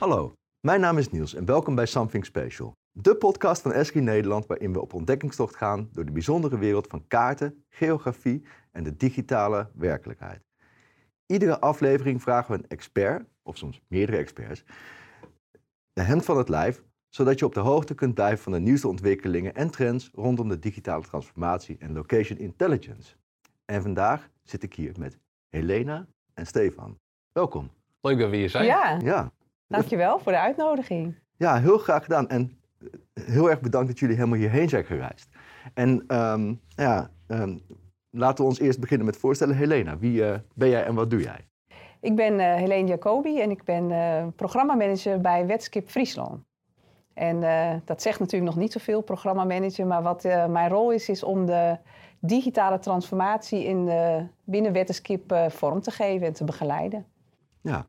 Hallo, mijn naam is Niels en welkom bij Something Special. De podcast van Esri Nederland waarin we op ontdekkingstocht gaan door de bijzondere wereld van kaarten, geografie en de digitale werkelijkheid. Iedere aflevering vragen we een expert, of soms meerdere experts, de hand van het lijf, zodat je op de hoogte kunt blijven van de nieuwste ontwikkelingen en trends rondom de digitale transformatie en location intelligence. En vandaag zit ik hier met Helena en Stefan. Welkom. Leuk dat we hier zijn. Ja, Ja, dankjewel voor de uitnodiging. ja heel graag gedaan. En heel erg bedankt dat jullie helemaal hierheen zijn gereisd. En ehm, ja, ehm, laten we ons eerst beginnen met voorstellen. Helena, wie eh, ben jij en wat doe jij? Ik ben eh Helene Jacobi en ik ben eh, programmamanager bij Wetskip Friesland. En eh, dat zegt natuurlijk nog niet zoveel, programmamanager, maar wat eh, mijn rol is, is om de digitale transformatie in, eh, binnen Wetskip eh, vorm te geven en te begeleiden. Ja,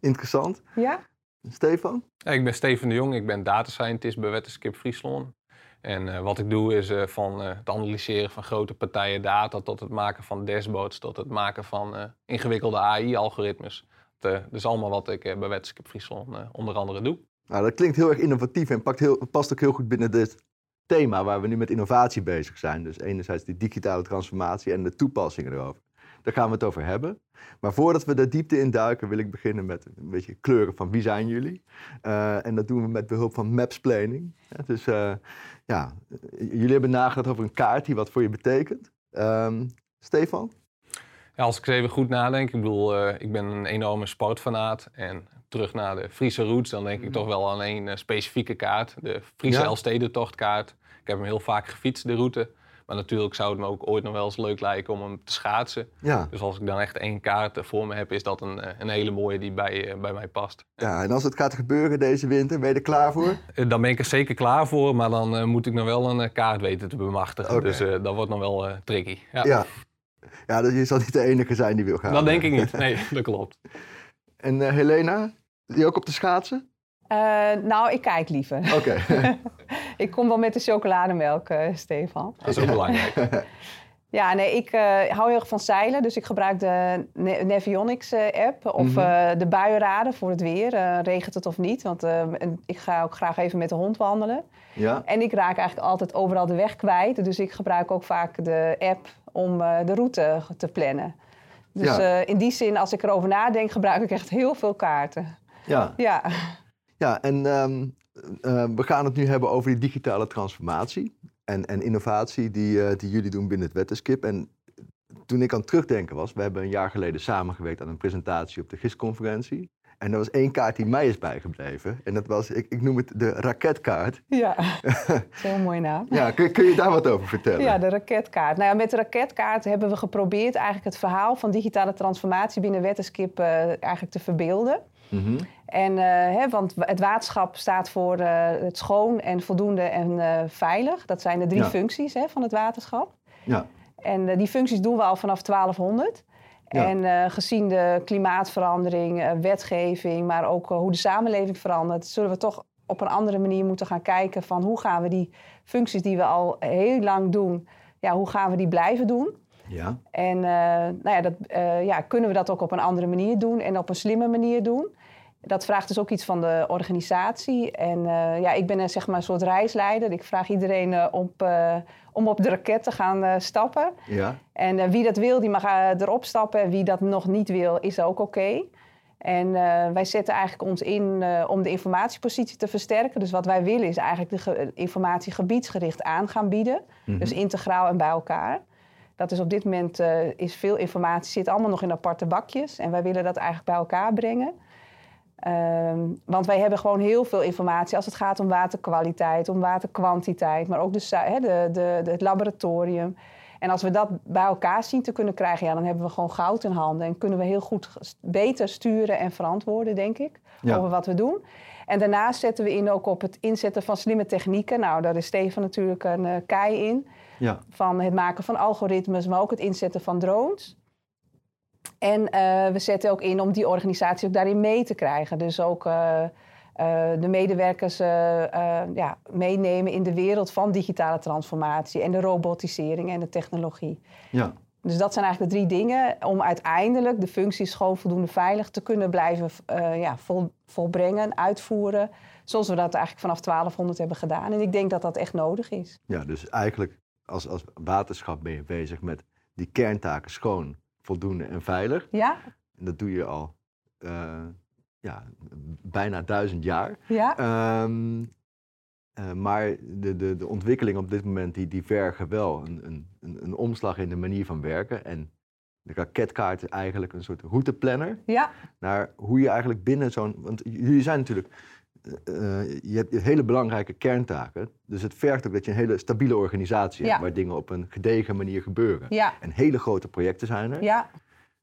interessant. Ja? Stefan? Ja, Ik ben Steven de Jong, ik ben data scientist bij Wetenskip Friesland. En eh, wat ik doe is eh, van eh, het analyseren van grote partijen data tot het maken van dashboards, tot het maken van eh, ingewikkelde AI-algoritmes. Eh, is allemaal wat ik bij Wetenskip Friesland eh, onder andere doe. Nou, dat klinkt heel erg innovatief en pakt heel, past ook heel goed binnen dit thema waar we nu met innovatie bezig zijn. Dus enerzijds die digitale transformatie en de toepassingen erover. Daar gaan we het over hebben. Maar voordat we de diepte induiken, wil ik beginnen met een beetje kleuren van wie zijn jullie. Eh, en dat doen we met behulp van mapsplaning. Ja, dus ja, jullie hebben nagedacht over een kaart die wat voor je betekent. Ehm, Stefan? Ja, als ik eens even goed nadenk, ik bedoel, eh, ik ben een enorme sportfanaat. En terug naar de Friese roots, dan denk ik toch wel aan één specifieke kaart. De Friese Ja. Elfstedentochtkaart. Ik heb hem heel vaak gefietst, de route. Maar natuurlijk zou het me ook ooit nog wel eens leuk lijken om hem te schaatsen. Ja. Dus als ik dan echt één kaart voor me heb, is dat een, eh, een hele mooie die bij, eh, bij mij past. ja, en als het gaat gebeuren deze winter, ben je er klaar voor? Eh, Dan ben ik er zeker klaar voor, maar dan moet ik nog wel een kaart weten te bemachtigen. Oké. Dus eh, dat wordt nog wel eh, tricky. Ja. Ja. Ja, dus je zal niet de enige zijn die wil gaan. Dat denk ik niet. Nee, dat klopt. En eh, Helena, die ook op de schaatsen? Eh, nou, ik kijk liever. Oké. ik kom wel met de chocolademelk, eh, Stefan. Dat is ook belangrijk. Ja, nee, ik eh, hou heel erg van zeilen. Dus ik gebruik de Ne- Navionics eh, app of Mhm. de buienraden voor het weer. regent het of niet? Want eh, en ik ga ook graag even met de hond wandelen. ja? En ik raak eigenlijk altijd overal de weg kwijt. Dus ik gebruik ook vaak de app om de route te plannen. Dus Ja. in die zin, als ik erover nadenk, gebruik ik echt heel veel kaarten. Ja. Ja, Ja, en ehm, eh, we gaan het nu hebben over die digitale transformatie en, en innovatie die, eh, die jullie doen binnen het Wettenskip. En toen ik aan het terugdenken was, we hebben een jaar geleden samengewerkt aan een presentatie op de GIS-conferentie. En er was één kaart die mij is bijgebleven. En dat was, ik, ik noem het de raketkaart. ja. dat is een heel mooie naam. Ja, kun, kun je daar wat over vertellen? Ja, de raketkaart. Nou ja, met de raketkaart hebben we geprobeerd eigenlijk het verhaal van digitale transformatie binnen Wettenskip eh eigenlijk te verbeelden. Mhm. En, eh, hè, want het waterschap staat voor eh, het schoon en voldoende en eh, veilig. Dat zijn de drie Ja. functies hè, van het waterschap. ja. En die functies doen we al vanaf 1200. Ja. En gezien de klimaatverandering, wetgeving, maar ook hoe de samenleving verandert, zullen we toch op een andere manier moeten gaan kijken van hoe gaan we die functies die we al heel lang doen, ja, hoe gaan we die blijven doen? ja. En nou ja, dat, ja, kunnen we dat ook op een andere manier doen en op een slimme manier doen? Dat vraagt dus ook iets van de organisatie. En eh, ja, ik ben een, zeg maar, een soort reisleider. Ik vraag iedereen eh, op, eh, om op de raket te gaan stappen. ja. En wie dat wil, die mag erop stappen. En wie dat nog niet wil, is ook oké. En wij zetten eigenlijk ons in om de informatiepositie te versterken. Dus wat wij willen is eigenlijk de ge- informatie gebiedsgericht aan gaan bieden. Mhm. Dus integraal en bij elkaar. Dat is op dit moment is veel informatie, zit allemaal nog in aparte bakjes. En wij willen dat eigenlijk bij elkaar brengen. Ehm, want wij hebben gewoon heel veel informatie als het gaat om waterkwaliteit, om waterkwantiteit, maar ook de, de, de, het laboratorium. En als we dat bij elkaar zien te kunnen krijgen, ja, dan hebben we gewoon goud in handen. En kunnen we heel goed beter sturen en verantwoorden, denk ik, Ja. over wat we doen. En daarnaast zetten we in ook op het inzetten van slimme technieken. Nou, daar is Steven natuurlijk een eh, kei in. Ja. Van het maken van algoritmes, maar ook het inzetten van drones. En eh, we zetten ook in om die organisatie ook daarin mee te krijgen. Dus ook eh, eh, de medewerkers ja, meenemen in de wereld van digitale transformatie en de robotisering en de technologie. Ja. Dus dat zijn eigenlijk de drie dingen om uiteindelijk de functies gewoon voldoende veilig te kunnen blijven ja, vol, volbrengen, uitvoeren. Zoals we dat eigenlijk vanaf 1200 hebben gedaan. En ik denk dat dat echt nodig is. Ja, dus eigenlijk als, als waterschap ben je bezig met die kerntaken schoon, voldoende en veilig. Ja. En dat doe je al uh, ja, bijna duizend jaar. Ja. Um, uh, maar de, de, de ontwikkeling op dit moment die, die vergen wel een, een, een omslag in de manier van werken. En de raketkaart is eigenlijk een soort routeplanner. Ja. Naar hoe je eigenlijk binnen zo'n. Want jullie zijn natuurlijk. Uh, je hebt hele belangrijke kerntaken. Dus het vergt ook dat je een hele stabiele organisatie Ja. hebt. Waar dingen op een gedegen manier gebeuren. Ja. En hele grote projecten zijn er. Ja.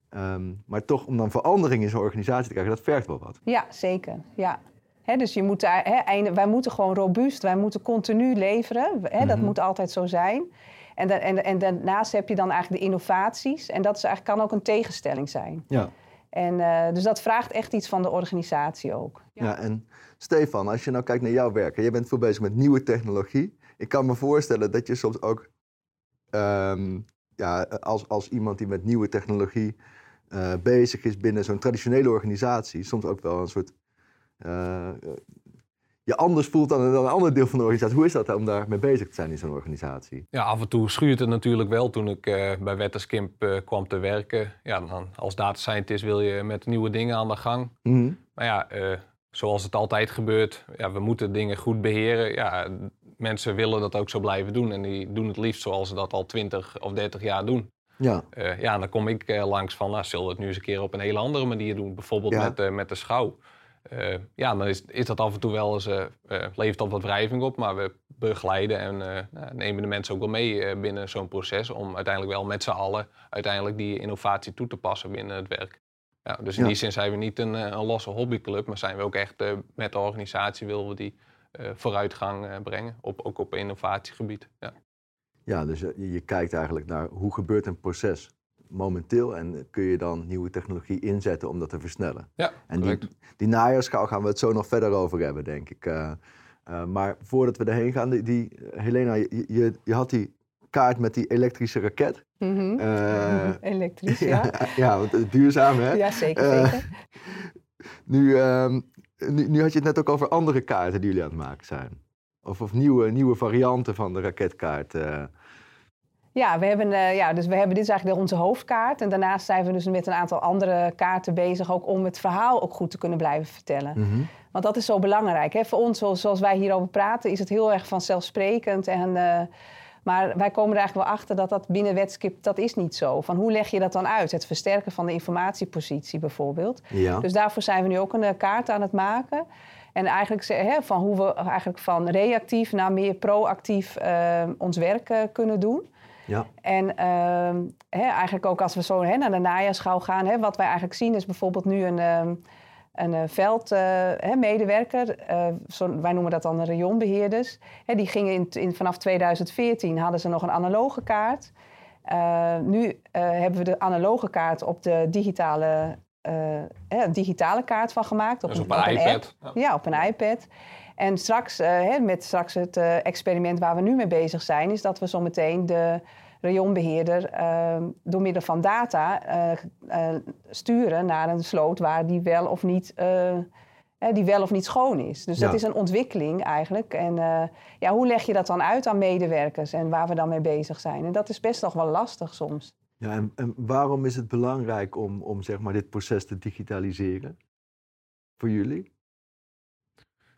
Ehm, maar toch om dan verandering in zo'n organisatie te krijgen, dat vergt wel wat. Ja, zeker. Ja. Dus je moet, einde- wij moeten gewoon robuust, wij moeten continu leveren. Dat Mhm. moet altijd zo zijn. En, da- en, en daarnaast heb je dan eigenlijk de innovaties. En dat is eigenlijk, kan ook een tegenstelling zijn. Ja. En, eh, dus dat vraagt echt iets van de organisatie ook. Ja. en Stefan, als je nou kijkt naar jouw werk, en jij bent veel bezig met nieuwe technologie. Ik kan me voorstellen dat je soms ook, ehm, ja, als, als iemand die met nieuwe technologie eh, bezig is binnen zo'n traditionele organisatie, soms ook wel een soort, eh, je anders voelt dan, dan een ander deel van de organisatie. Hoe is dat om daar mee bezig te zijn in zo'n organisatie? Ja, af en toe schuurt het natuurlijk wel toen ik eh, bij Wetterskimp eh, kwam te werken. Ja, dan als data scientist wil je met nieuwe dingen aan de gang. Mhm. Maar ja, eh, zoals het altijd gebeurt, ja, we moeten dingen goed beheren. Ja, mensen willen dat ook zo blijven doen en die doen het liefst zoals ze dat al 20 of 30 jaar doen. Ja, ja, en dan kom ik langs van, nou, zullen we het nu eens een keer op een hele andere manier doen? Bijvoorbeeld Ja. met, met de schouw. Eh, ja, dan is, is dat af en toe wel eens, eh, eh, levert dat wat wrijving op, maar we begeleiden en nou, nemen de mensen ook wel mee binnen zo'n proces om uiteindelijk wel met z'n allen uiteindelijk die innovatie toe te passen binnen het werk. Ja, dus in Ja. die zin zijn we niet een, een losse hobbyclub, maar zijn we ook echt met de organisatie willen we die vooruitgang brengen, op, ook op innovatiegebied. Ja. ja dus je, je kijkt eigenlijk naar hoe gebeurt een proces momenteel en kun je dan nieuwe technologie inzetten om dat te versnellen. Ja, En die, correct. die najaarsschouw gaan we het zo nog verder over hebben, denk ik. Eh, eh, maar voordat we erheen gaan, die, die, Helena, je, je, je had die kaart met die elektrische raket. Eh, Elektrisch, ja. ja, want duurzaam, hè? Ja, zeker, zeker. Nu, ehm, nu, nu had je het net ook over andere kaarten die jullie aan het maken zijn. Of, of nieuwe, nieuwe varianten van de raketkaart. Ja, we hebben, eh, ja, dus we hebben, dit is eigenlijk onze hoofdkaart. En daarnaast zijn we dus met een aantal andere kaarten bezig... ook om het verhaal ook goed te kunnen blijven vertellen. Mhm. Want dat is zo belangrijk. Hè? Voor ons, zoals, zoals wij hierover praten, is het heel erg vanzelfsprekend. En, eh, maar wij komen er eigenlijk wel achter dat dat binnen wetskip, dat is niet zo. Van hoe leg je dat dan uit? Het versterken van de informatiepositie bijvoorbeeld. Ja. Dus daarvoor zijn we nu ook een eh, kaart aan het maken. En eigenlijk hè, van hoe we eigenlijk van reactief naar meer proactief ons werk kunnen doen. Ja. En ehm, hè, eigenlijk ook als we zo hè, naar de najaarsschouw gaan, hè, wat wij eigenlijk zien is bijvoorbeeld nu een, ehm, een eh, veldmedewerker, eh, zo- wij noemen dat dan de rayonbeheerders. Hè, die gingen in, in, vanaf 2014 hadden ze nog een analoge kaart. Eh, nu eh, hebben we de analoge kaart op de digitale, eh, hè, een digitale kaart van gemaakt. Dus op op een iPad. Ja, op een iPad. En straks, eh, hè, met straks het eh, experiment waar we nu mee bezig zijn, is dat we zometeen de rayonbeheerder eh, door middel van data eh, sturen naar een sloot waar die wel of niet, die wel of niet schoon is. Dus dat is een ontwikkeling eigenlijk. En ja, hoe leg je dat dan uit aan medewerkers en waar we dan mee bezig zijn? En dat is best nog wel lastig soms. ja en, en waarom is het belangrijk om, om zeg maar, dit proces te digitaliseren? Voor jullie?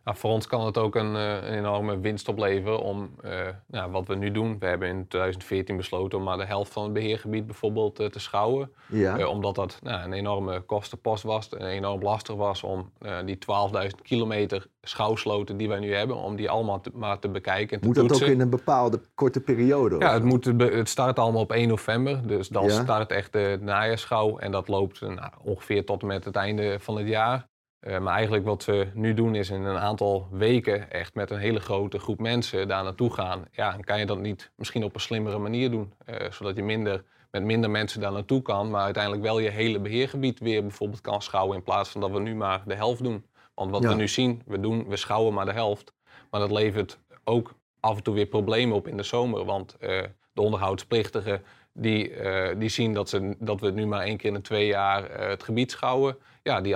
Nou, voor ons kan het ook een, eh, een enorme winst opleveren om eh, nou, wat we nu doen. We hebben in 2014 besloten om maar de helft van het beheergebied bijvoorbeeld eh, te schouwen. Ja. Omdat dat nou, een enorme kostenpost was en enorm lastig was om die 12.000 kilometer schouwsloten die wij nu hebben, om die allemaal te, maar te bekijken en te Moet dat ook in een bepaalde korte periode? Ja, het, moet, het start allemaal op 1 november. Dus dan Ja. start echt de najaarschouw. En dat loopt nou, ongeveer tot en met het einde van het jaar. Eh, maar eigenlijk wat we nu doen is in een aantal weken echt met een hele grote groep mensen daar naartoe gaan. Ja, en kan je dat niet misschien op een slimmere manier doen? eh, zodat je minder, met minder mensen daar naartoe kan, maar uiteindelijk wel je hele beheergebied weer bijvoorbeeld kan schouwen. In plaats van dat we nu maar de helft doen. Want wat Ja. we nu zien, we, doen, we schouwen maar de helft. Maar dat levert ook af en toe weer problemen op in de zomer. Want eh, de onderhoudsplichtigen die, die zien dat, ze, dat we nu maar één keer in de twee jaar het gebied schouwen. Ja, die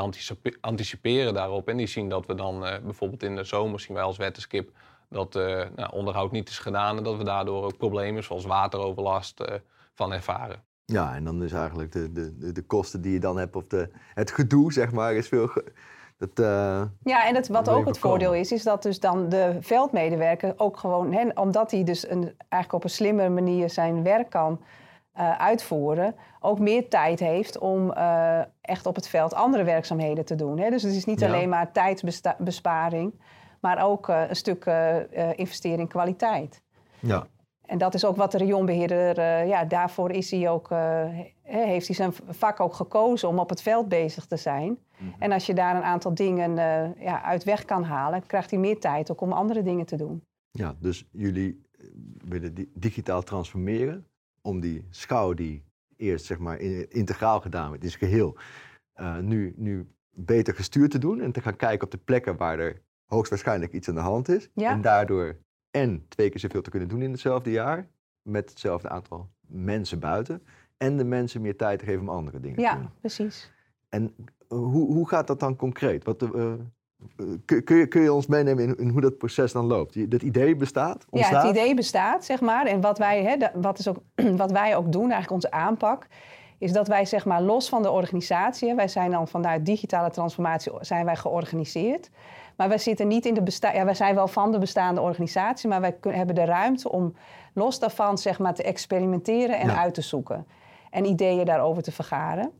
anticiperen daarop en die zien dat we dan bijvoorbeeld in de zomer zien wij als wettenskip dat nou, onderhoud niet is gedaan en dat we daardoor ook problemen zoals wateroverlast van ervaren. Ja, en dan is eigenlijk de, de, de kosten die je dan hebt, of de, het gedoe, zeg maar, is veel. Dat, uh, ja, en het, wat ook het voordeel is, is dat dus dan de veldmedewerker ook gewoon, hè, omdat hij dus een, eigenlijk op een slimme manier zijn werk kan uh, uitvoeren, ook meer tijd heeft om uh, echt op het veld andere werkzaamheden te doen. Hè. Dus het is niet alleen maar tijdsbesparing, maar ook een stuk investering in kwaliteit. Ja. En dat is ook wat de rionbeheerder, ja, daarvoor is hij ook, heeft hij zijn vak ook gekozen om op het veld bezig te zijn. Mhm. En als je daar een aantal dingen ja, uit weg kan halen, krijgt hij meer tijd ook om andere dingen te doen. Ja, dus jullie willen digitaal transformeren om die schouw die eerst zeg maar integraal gedaan werd, in zijn geheel, nu, nu beter gestuurd te doen en te gaan kijken op de plekken waar er hoogstwaarschijnlijk iets aan de hand is. Ja. En daardoor en twee keer zoveel te kunnen doen in hetzelfde jaar. Met hetzelfde aantal mensen buiten. En de mensen meer tijd te geven om andere dingen ja, te doen. Ja, precies. En eh, hoe, hoe gaat dat dan concreet? Wat, uh, kun, je, kun je ons meenemen in, in, hoe dat proces dan loopt? Dat idee bestaat? Ontstaat? Ja, het idee bestaat, zeg maar. En wat wij, hè, wat is ook, wat wij ook doen, eigenlijk onze aanpak is dat wij zeg maar los van de organisatie, wij zijn dan vanuit digitale transformatie zijn wij georganiseerd. Maar wij zitten niet in de besta ja, wij zijn wel van de bestaande organisatie, maar wij hebben de ruimte om los daarvan zeg maar, te experimenteren en uit te zoeken. En ideeën daarover te vergaren.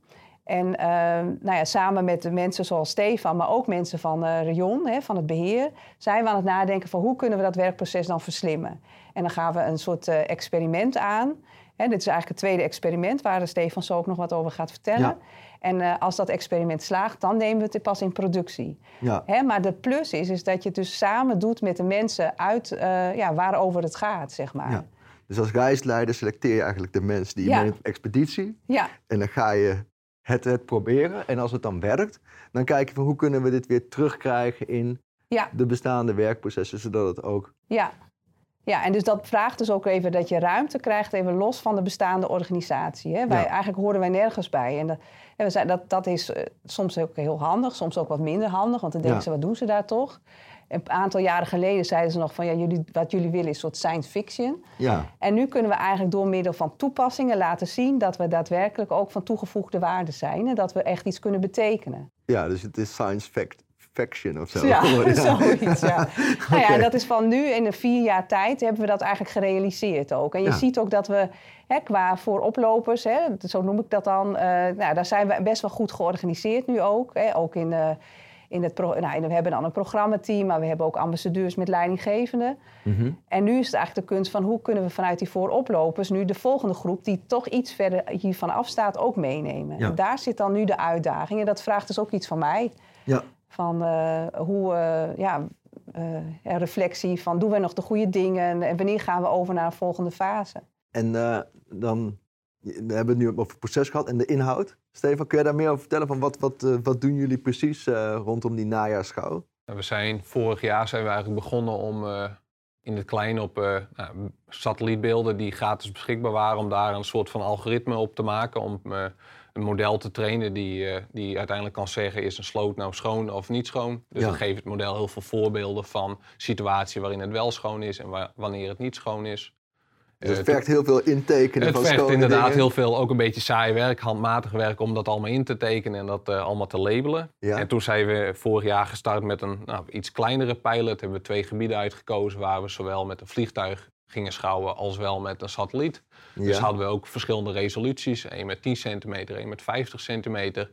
En ehm, nou ja, samen met de mensen zoals Stefan, maar ook mensen van uh, Rion, hè, van het beheer, zijn we aan het nadenken van hoe kunnen we dat werkproces dan verslimmen. En dan gaan we een soort uh, experiment aan. Hè, dit is eigenlijk het tweede experiment waar Stefan zo ook nog wat over gaat vertellen. En uh, als dat experiment slaagt, dan nemen we het pas in productie. Ja. Hè, maar de plus is, is dat je het dus samen doet met de mensen uit ja, waarover het gaat, zeg maar. Ja. Dus als reisleider selecteer je eigenlijk de mensen die je ja. op expeditie. Ja. En dan ga je het, het proberen. En als het dan werkt, dan kijk je van hoe kunnen we dit weer terugkrijgen in ja. de bestaande werkprocessen, zodat het ook ja. Ja, en dus dat vraagt dus ook even dat je ruimte krijgt, even los van de bestaande organisatie. Hè. Wij, Eigenlijk horen wij nergens bij. En, dat, en we zijn, dat, dat is uh, soms ook heel handig, soms ook wat minder handig, want dan denken ze, wat doen ze daar toch? Een aantal jaren geleden zeiden ze nog van, ja, jullie, wat jullie willen is een soort science fiction. Ja. En nu kunnen we eigenlijk door middel van toepassingen laten zien dat we daadwerkelijk ook van toegevoegde waarde zijn en dat we echt iets kunnen betekenen. Ja, dus het is science fact faction of zo. Ja, zoiets, ja. Nou ja, dat is van nu in een vier jaar tijd hebben we dat eigenlijk gerealiseerd ook. En je ziet ook dat we hè, qua vooroplopers, hè, zo noem ik dat dan, uh, nou, daar zijn we best wel goed georganiseerd nu ook. Hè, ook in, uh, in het pro nou, we hebben dan een programmateam, maar we hebben ook ambassadeurs met leidinggevenden. Mm En nu is het eigenlijk de kunst van hoe kunnen we vanuit die vooroplopers nu de volgende groep, die toch iets verder hiervan afstaat, ook meenemen. Ja. En daar zit dan nu de uitdaging. En dat vraagt dus ook iets van mij. Ja. Van uh, hoe, uh, ja, uh, reflectie van doen we nog de goede dingen en wanneer gaan we over naar een volgende fase. En dan, we hebben het nu over het proces gehad en de inhoud. Stefan, kun je daar meer over vertellen? Van wat, wat, wat doen jullie precies rondom die najaarsschouw? We zijn, vorig jaar zijn we eigenlijk begonnen om in het klein op nou, satellietbeelden die gratis beschikbaar waren, om daar een soort van algoritme op te maken. Om een model te trainen die, die uiteindelijk kan zeggen: is een sloot nou schoon of niet schoon? Dus ja. dan geeft het model heel veel voorbeelden van situaties waarin het wel schoon is en wa wanneer het niet schoon is. Dus het uh, vergt heel veel intekenen het van vergt inderdaad dingen. heel veel, ook een beetje saai werk, handmatig werk om dat allemaal in te tekenen en dat uh, allemaal te labelen. Ja. En toen zijn we vorig jaar gestart met een nou, iets kleinere pilot. Hebben we twee gebieden uitgekozen waar we zowel met een vliegtuig gingen schouwen als wel met een satelliet. Ja. Dus hadden we ook verschillende resoluties. één met 10 centimeter, één met 50 centimeter.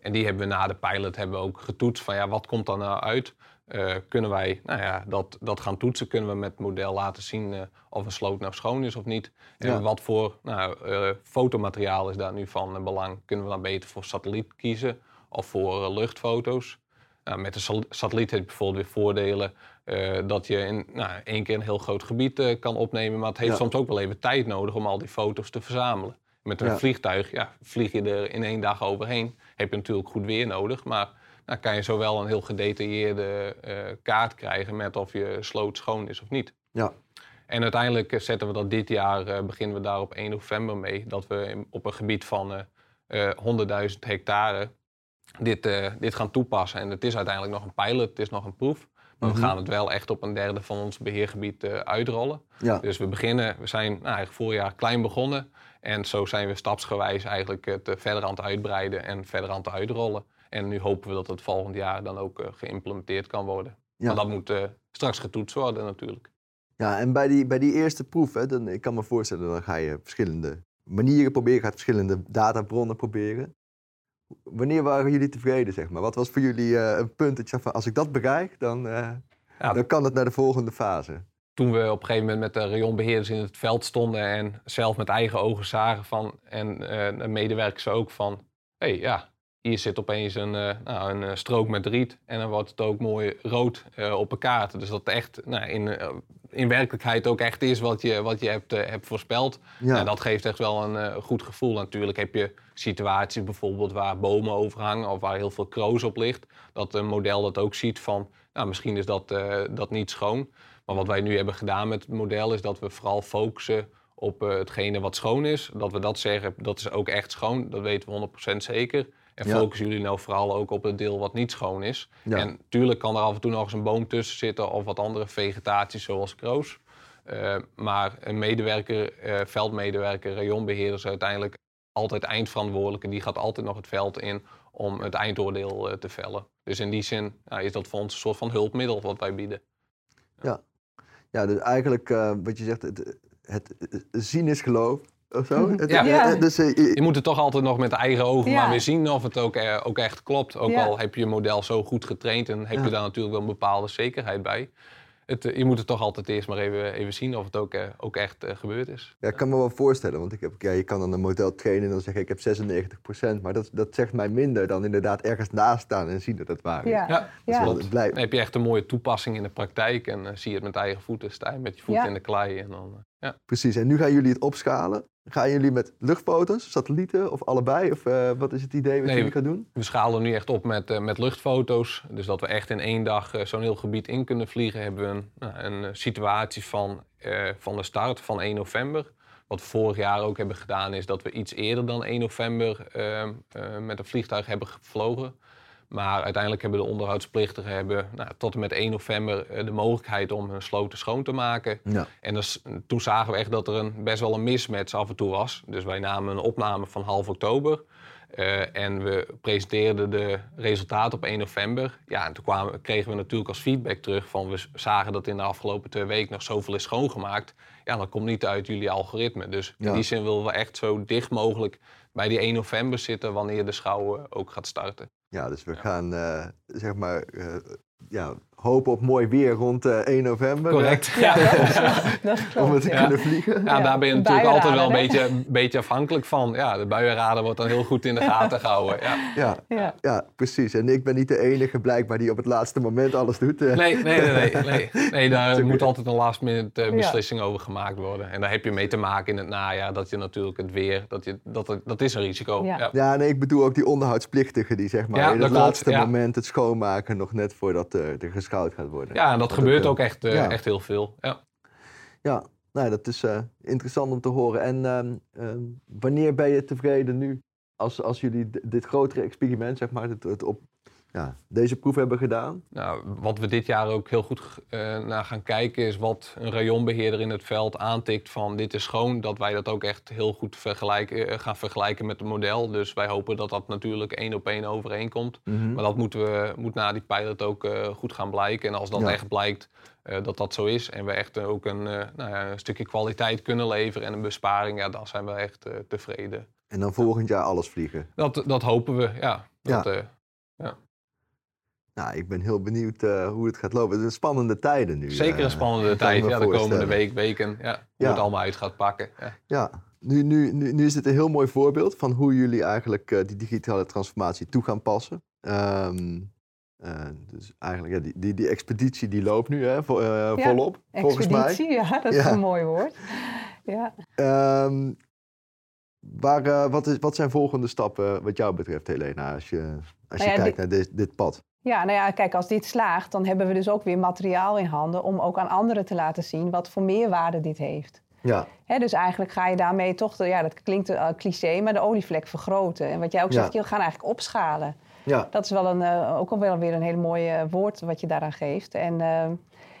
En die hebben we na de pilot hebben we ook getoetst van ja, wat komt er nou uit? Uh, kunnen wij nou ja, dat, dat gaan toetsen? Kunnen we met het model laten zien uh, of een sloot nou schoon is of niet? En Ja. wat voor nou, uh, fotomateriaal is daar nu van belang? Kunnen we dan beter voor satelliet kiezen of voor luchtfoto's? Nou, met een satelliet heb je bijvoorbeeld weer voordelen dat je in nou, één keer een heel groot gebied kan opnemen. Maar het heeft Ja. soms ook wel even tijd nodig om al die foto's te verzamelen. Met een Ja. vliegtuig ja, vlieg je er in één dag overheen. Heb je natuurlijk goed weer nodig. Maar dan kan je zowel een heel gedetailleerde uh, kaart krijgen met of je sloot schoon is of niet. Ja. En uiteindelijk eh, zetten we dat dit jaar, eh, beginnen we daar op 1 november mee. Dat we op een gebied van eh, eh, 100.000 hectare dit, eh, dit gaan toepassen. En het is uiteindelijk nog een pilot, het is nog een proef. Maar Mhm. we gaan het wel echt op een derde van ons beheergebied eh, uitrollen. Ja, Dus we beginnen, we zijn nou, eigenlijk vorig jaar klein begonnen. En zo zijn we stapsgewijs eigenlijk het eh, verder aan het uitbreiden en verder aan het uitrollen. En nu hopen we dat het volgend jaar dan ook eh, geïmplementeerd kan worden. Ja. Maar dat moet eh, straks getoetst worden natuurlijk. ja en bij die, bij die eerste proef, hè, dan, ik kan me voorstellen, dan ga je verschillende manieren proberen, gaat verschillende databronnen proberen. Wanneer waren jullie tevreden, zeg maar? Wat was voor jullie een punt dat je van, als ik dat bereik, dan, Ja, dan kan het naar de volgende fase? Toen we op een gegeven moment met de rayonbeheerders in het veld stonden en zelf met eigen ogen zagen van, en de medewerkers ook van, hé hey, ja, hier zit opeens een, eh, nou, een eh, strook met riet en dan wordt het ook mooi rood op een kaart. Dus dat het echt nou, in, in werkelijkheid ook echt is wat je, wat je hebt, hebt voorspeld. Ja, En dat geeft echt wel een goed gevoel. Natuurlijk heb je situaties bijvoorbeeld waar bomen overhangen of waar heel veel kroos op ligt. Dat een model dat ook ziet van, nou, misschien is dat, dat niet schoon. Maar wat wij nu hebben gedaan met het model is dat we vooral focussen op eh, hetgene wat schoon is. Dat we dat zeggen, dat is ook echt schoon. Dat weten we 100% zeker. En Ja. focussen jullie nou vooral ook op het deel wat niet schoon is. Ja. En tuurlijk kan er af en toe nog eens een boom tussen zitten of wat andere vegetatie zoals kroos. Eh, maar een medewerker, eh, veldmedewerker, rayonbeheerder is uiteindelijk altijd eindverantwoordelijke. Die gaat altijd nog het veld in om het eindoordeel te vellen. Dus in die zin ja, is dat voor ons een soort van hulpmiddel wat wij bieden. ja dus eigenlijk eh, wat je zegt, het, het, zien is geloof, of zo? Het- Ja. Ja. Dus, eh, je- Je moet het toch altijd nog met eigen ogen Ja. maar weer zien of het ook, eh, ook echt klopt. Ook Ja. al heb je je model zo goed getraind en heb Ja. je daar natuurlijk wel een bepaalde zekerheid bij. Het, eh, je moet het toch altijd eerst maar even, even zien of het ook, eh, ook echt eh, gebeurd is. Ja, ik kan me wel voorstellen, want ik heb, ja, je kan dan een model trainen en dan zeg ik, ik heb 96%, maar dat, dat zegt mij minder dan inderdaad ergens naast staan en zien dat het waar is. Ja. Ja. Ja. wel, het blijft, Dan heb je echt een mooie toepassing in de praktijk en zie je het met eigen voeten. Sta je met je voeten Ja. in de klei en dan... ja. Precies, en nu gaan jullie het opschalen. Gaan jullie met luchtfoto's, satellieten of allebei? Of eh, wat is het idee wat Nee, jullie gaan doen? We schalen nu echt op met, eh, met luchtfoto's. Dus dat we echt in één dag eh, zo'n heel gebied in kunnen vliegen. Hebben we een, nou, een situatie van, van de start van 1 november. Wat we vorig jaar ook hebben gedaan is dat we iets eerder dan 1 november eh, eh, met een vliegtuig hebben gevlogen. Maar uiteindelijk hebben de onderhoudsplichtigen hebben, nou, tot en met 1 november eh, de mogelijkheid om hun sloten schoon te maken. Ja. En dus, toen zagen we echt dat er een, best wel een mismatch af en toe was. Dus wij namen een opname van half oktober. eh, en we presenteerden de resultaten op 1 november. Ja, en toen kwamen, kregen we natuurlijk als feedback terug van... we zagen dat in de afgelopen twee weken nog zoveel is schoongemaakt. Ja, dat komt niet uit jullie algoritme. Dus Ja. in die zin willen we echt zo dicht mogelijk bij die 1 november zitten... wanneer de schouw ook gaat starten. Ja, dus we gaan eh, zeg maar eh, ja, hopen op mooi weer rond eh, 1 november. Correct. Ja, dat, eh, om het te Ja. kunnen vliegen. Ja, Ja, daar ben je natuurlijk altijd wel een beetje, een beetje afhankelijk van. Ja, de buienradar wordt dan heel goed in de gaten gehouden. Ja. Ja, Ja. ja, precies. En ik ben niet de enige blijkbaar die op het laatste moment alles doet. eh. Nee, nee, nee, nee, nee. nee daar moet altijd een last minute eh, Ja. beslissing over gemaakt worden. En daar heb je mee te maken in het najaar, dat je natuurlijk het weer, dat, je, dat, het- dat is een risico. Ja. Ja. Ja, nee, ik bedoel ook die onderhoudspliktigen die zeg maar Ja, in dat het laatste ja. moment het schoonmaken nog net voordat eh, er gaat worden. Ja, en dat Dat gebeurt ook, ook echt, eh, ja. echt heel veel. Ja. Ja, nou, dat is eh, interessant om te horen. En ehm, ehm, wanneer ben je tevreden nu als, als jullie dit grotere experiment, zeg maar, het, het op ja, deze proef hebben gedaan? Nou, wat we dit jaar ook heel goed eh, naar gaan kijken is wat een rayonbeheerder in het veld aantikt van dit is schoon. Dat wij dat ook echt heel goed vergelijken, eh, gaan vergelijken met het model. Dus wij hopen dat dat natuurlijk één op één overeenkomt. Maar dat moeten we, moet na die pilot ook eh, goed gaan blijken. En als dat Ja. echt blijkt dat dat zo is en we echt ook een, nou ja, een stukje kwaliteit kunnen leveren en een besparing, ja, dan zijn we echt tevreden. En dan volgend jaar alles vliegen. Dat, dat hopen we, ja. Dat, Ja. Eh, Nou, ik ben heel benieuwd eh, hoe het gaat lopen. Het zijn spannende tijden nu. zeker eh, een spannende kan ik tijd, ja, de komende week, weken. Ja, hoe Ja. het allemaal uit gaat pakken. Ja. Ja, nu, nu, nu, nu is dit een heel mooi voorbeeld van hoe jullie eigenlijk eh, die digitale transformatie toe gaan passen. Ehm, eh, dus eigenlijk, ja, die, die, die expeditie die loopt nu hè, vo- eh, volop, volgens mij. Expeditie, ja, dat is een mooi woord. Ja. Ehm, waar, eh, wat, is, wat zijn volgende stappen wat jou betreft, Helena, als je, als Nou je ja, kijkt naar dit, dit pad? Ja, nou ja, kijk, als dit slaagt, dan hebben we dus ook weer materiaal in handen om ook aan anderen te laten zien wat voor meerwaarde dit heeft. Ja, Hè, dus eigenlijk ga je daarmee toch, de, ja, dat klinkt uh, cliché, maar de olievlek vergroten. En wat jij ook Ja. zegt, je gaan eigenlijk opschalen. ja, Dat is wel een, eh, ook wel weer een hele mooie woord wat je daaraan geeft. En eh,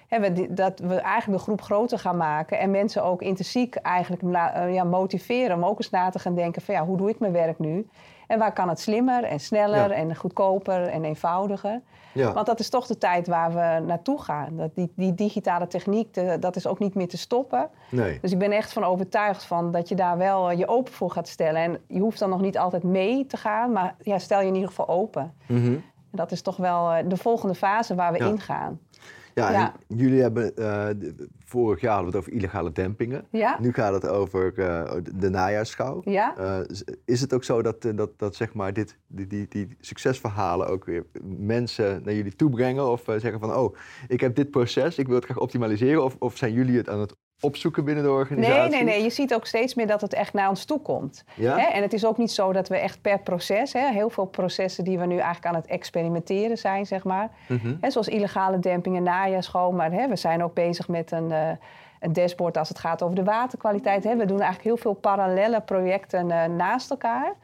hè, we, dat we eigenlijk de groep groter gaan maken en mensen ook intrinsiek eigenlijk eh, ja, motiveren om ook eens na te gaan denken van ja, hoe doe ik mijn werk nu? En waar kan het slimmer en sneller Ja. en goedkoper en eenvoudiger? ja. Want dat is toch de tijd waar we naartoe gaan. Dat die, die digitale techniek, de- dat is ook niet meer te stoppen. Nee. Dus ik ben echt van overtuigd van dat je daar wel eh, je open voor gaat stellen. En je hoeft dan nog niet altijd mee te gaan, maar ja, stel je in ieder geval open. Mhm. En dat is toch wel eh, de volgende fase waar we Ja. in gaan. Ja, jullie hebben eh, vorig jaar hadden we het over illegale dempingen. Ja? Nu gaat het over eh, de- najaarsschouw. Ja? Eh, is het ook zo dat, dat, dat zeg maar dit, die, die, die succesverhalen ook weer mensen naar jullie toe brengen? Of zeggen van, oh, ik heb dit proces, ik wil het graag optimaliseren. Of, of zijn jullie het aan het opzoeken binnen de organisatie? Nee, nee, nee. Je ziet ook steeds meer dat het echt naar ons toe komt. Ja? Hè? En het is ook niet zo dat we echt per proces, hè, heel veel processen die we nu eigenlijk aan het experimenteren zijn, zeg maar. Mhm. Hè, zoals illegale demping en najaarschoon. Maar hè, we zijn ook bezig met een, eh, een dashboard als het gaat over de waterkwaliteit. Hè. We doen eigenlijk heel veel parallele projecten eh, naast elkaar.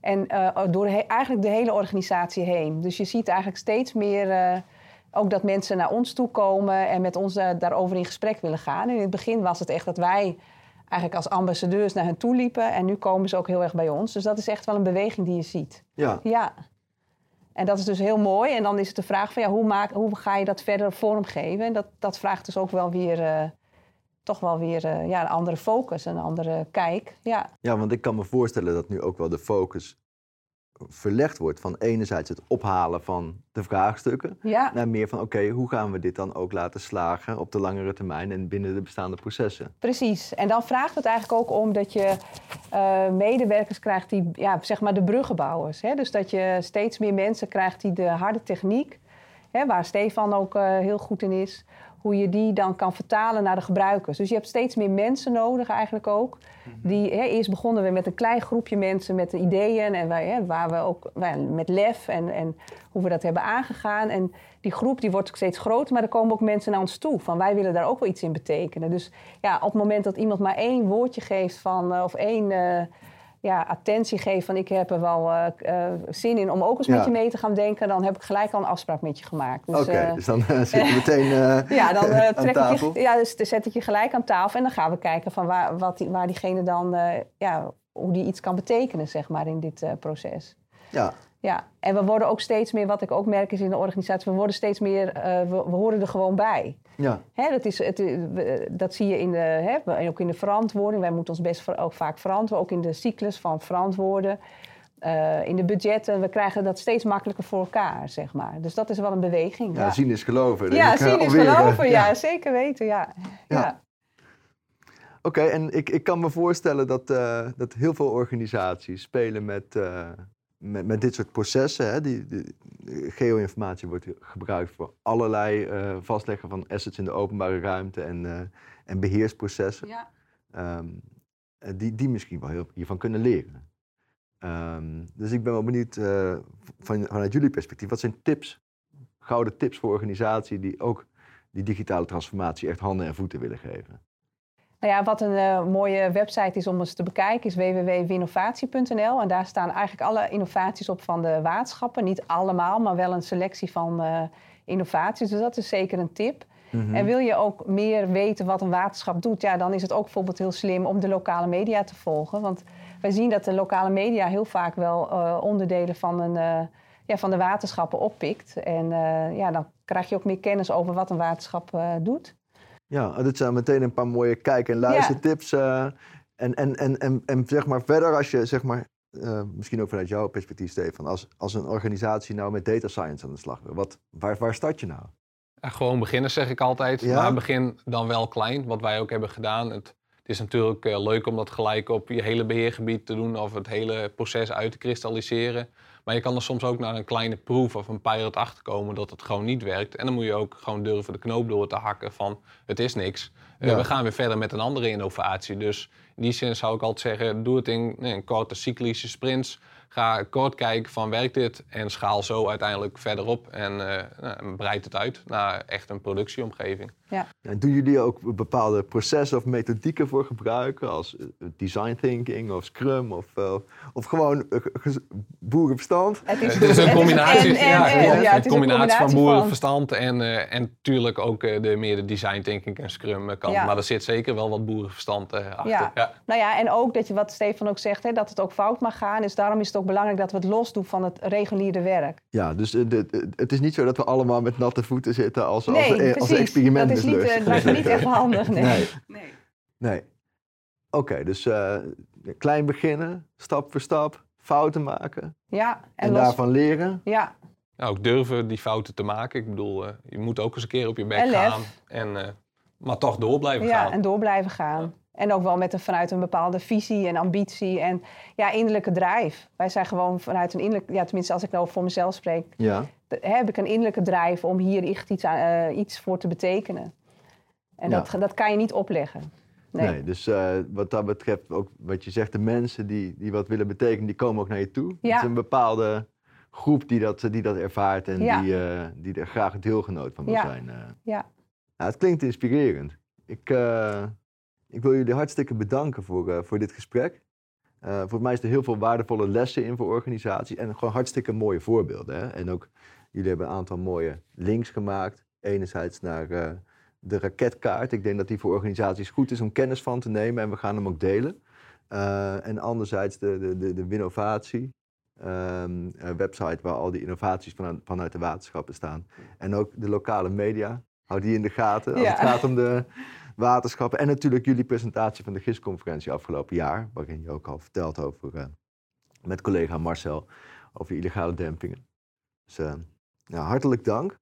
En eh, door eigenlijk de hele organisatie heen. Dus je ziet eigenlijk steeds meer ook dat mensen naar ons toe komen en met ons eh, daarover in gesprek willen gaan. En in het begin was het echt dat wij eigenlijk als ambassadeurs naar hen toe liepen. En nu komen ze ook heel erg bij ons. Dus dat is echt wel een beweging die je ziet. Ja. Ja. En dat is dus heel mooi. En dan is het de vraag van ja, hoe, maak, hoe ga je dat verder vormgeven? En dat, dat vraagt dus ook wel weer, eh, toch wel weer eh, ja, een andere focus, een andere kijk. Ja, ja, want ik kan me voorstellen dat nu ook wel de focus verlegd wordt van enerzijds het ophalen van de vraagstukken ja. naar meer van oké, hoe gaan we dit dan ook laten slagen op de langere termijn en binnen de bestaande processen? precies. En dan vraagt het eigenlijk ook om dat je eh, medewerkers krijgt die, ja, zeg maar de bruggenbouwers. Hè? Dus dat je steeds meer mensen krijgt die de harde techniek, hè, waar Stefan ook eh, heel goed in is, hoe je die dan kan vertalen naar de gebruikers. Dus je hebt steeds meer mensen nodig eigenlijk ook. Die, hè, eerst begonnen we met een klein groepje mensen met ideeën en wij, hè, waar we ook wij, met lef en, en hoe we dat hebben aangegaan. En die groep die wordt steeds groter, maar er komen ook mensen naar ons toe van wij willen daar ook wel iets in betekenen. Dus ja, op het moment dat iemand maar één woordje geeft van eh, of één eh, ja, attentie geeft van ik heb er wel eh, eh, zin in om ook eens Ja. met je mee te gaan denken, dan heb ik gelijk al een afspraak met je gemaakt. Dus, Oké, eh, dus dan zit je meteen ja, dan aan trek ik je, ja, dus dan zet ik je gelijk aan tafel en dan gaan we kijken van waar, wat die, waar diegene dan, ja, hoe die iets kan betekenen, zeg maar, in dit proces. Ja, Ja, en we worden ook steeds meer, wat ik ook merk is in de organisatie, we worden steeds meer, eh, we, we horen er gewoon bij. ja, Hè, dat, is, het, eh, dat zie je in de, hè, en ook in de verantwoording. Wij moeten ons best ook vaak verantwoorden, ook in de cyclus van verantwoorden. eh, in de budgetten, we krijgen dat steeds makkelijker voor elkaar, zeg maar. Dus dat is wel een beweging. ja, Ja, zien is geloven. Dus ja eh, zien is eh, geloven, ja. zeker weten, ja. Ja. ja. Oké, en ik, ik kan me voorstellen dat, eh, dat heel veel organisaties spelen met, eh, met, met dit soort processen. Hè? Die, die, geo-informatie wordt gebruikt voor allerlei eh, vastleggen van assets in de openbare ruimte en, eh, en beheersprocessen. Ja. Ehm, eh, die, die misschien wel heel hiervan kunnen leren. Ehm, dus ik ben wel benieuwd eh, van, vanuit jullie perspectief, wat zijn tips, gouden tips voor organisaties die ook die digitale transformatie echt handen en voeten willen geven? Nou ja, wat een eh, mooie website is om eens te bekijken is www.winnovatie.nl. En daar staan eigenlijk alle innovaties op van de waterschappen. Niet allemaal, maar wel een selectie van eh, innovaties. Dus dat is zeker een tip. Mhm. En wil je ook meer weten wat een waterschap doet, ja, dan is het ook bijvoorbeeld heel slim om de lokale media te volgen. Want wij zien dat de lokale media heel vaak wel eh, onderdelen van, een, ja, van de waterschappen oppikt. En ja, dan krijg je ook meer kennis over wat een waterschap doet. Ja, dit zijn meteen een paar mooie kijk- en luistertips. eh, en, en, en, en, en zeg maar verder, als je zeg maar, eh, misschien ook vanuit jouw perspectief, Stefan, als, als een organisatie nou met data science aan de slag wil, wat, waar, waar start je nou? Gewoon beginnen zeg ik altijd. Ja? Maar begin dan wel klein, wat wij ook hebben gedaan. Het, het is natuurlijk eh, leuk om dat gelijk op je hele beheergebied te doen of het hele proces uit te kristalliseren. Maar je kan er soms ook naar een kleine proef of een pilot achterkomen dat het gewoon niet werkt. En dan moet je ook gewoon durven de knoop door te hakken van het is niks. Eh, we gaan weer verder met een andere innovatie. Dus in die zin zou ik altijd zeggen, doe het in, in korte cyclische sprints. Ga kort kijken van werkt dit en schaal zo uiteindelijk verder op en uh, nou, breid het uit naar echt een productieomgeving. Ja. En doen jullie ook bepaalde processen of methodieken voor gebruiken, als eh, design thinking of Scrum of, uh, of gewoon boerenverstand? Het is, het is een combinatie, ja, ja, een combinatie van boerenverstand en, uh, en natuurlijk ook de meer de design thinking en Scrum kant. Maar er zit zeker wel wat boerenverstand achter. Ja. Nou ja, en ook dat je wat Stefan ook zegt, hè, dat het ook fout mag gaan. Dus daarom is het ook belangrijk dat we het los doen van het reguliere werk. Ja, dus het is niet zo dat we allemaal met natte voeten zitten als, nee, als, als experiment dat is niet, uh, lijkt me niet echt handig, nee. Nee. nee. nee. Oké, dus uh, klein beginnen, stap voor stap, fouten maken. Ja. En, en daarvan leren. Ja. Nou, ook durven die fouten te maken. Ik bedoel, uh, je moet ook eens een keer op je bek gaan. En, maar toch door blijven ja, gaan. Ja, en door blijven gaan. En ook wel met een, vanuit een bepaalde visie en ambitie en ja, innerlijke drijf. Wij zijn gewoon vanuit een innerlijke, ja, tenminste als ik nou voor mezelf spreek, ja. heb ik een innerlijke drijf om hier echt iets, aan, uh, iets voor te betekenen. En ja. dat, dat kan je niet opleggen. Nee, nee dus uh, wat dat betreft, ook wat je zegt, de mensen die, die wat willen betekenen, die komen ook naar je toe. Ja. Het is een bepaalde groep die dat, die dat ervaart en ja. die, uh, die er graag deelgenoot van wil ja. zijn. ja. Nou, het klinkt inspirerend. Ik, ik wil jullie hartstikke bedanken voor, uh, voor dit gesprek. Uh, volgens mij is er heel veel waardevolle lessen in voor organisaties en gewoon hartstikke mooie voorbeelden. Hè? En ook jullie hebben een aantal mooie links gemaakt. Enerzijds naar uh, de raketkaart. Ik denk dat die voor organisaties goed is om kennis van te nemen en we gaan hem ook delen. en anderzijds de, de, de, de Winnovatie. Um, website waar al die innovaties vanuit, vanuit de waterschappen staan. En ook de lokale media. Hou die in de gaten als Ja. het gaat om de waterschappen. En natuurlijk jullie presentatie van de GIS-conferentie afgelopen jaar, waarin je ook al vertelt over, uh, met collega Marcel, over illegale dempingen. Dus uh, ja, hartelijk dank.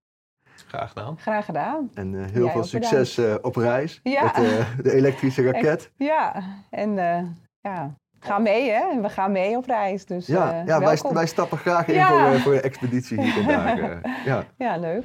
Graag gedaan. Graag gedaan. En uh, heel Jij veel succes uh, op reis Ja. met uh, de elektrische raket. Ja, en uh, ja, ga mee hè. We gaan mee op reis. Dus, ja, uh, ja wij, wij stappen graag in Ja. voor, voor een expeditie hier uh, ja. Ja, leuk.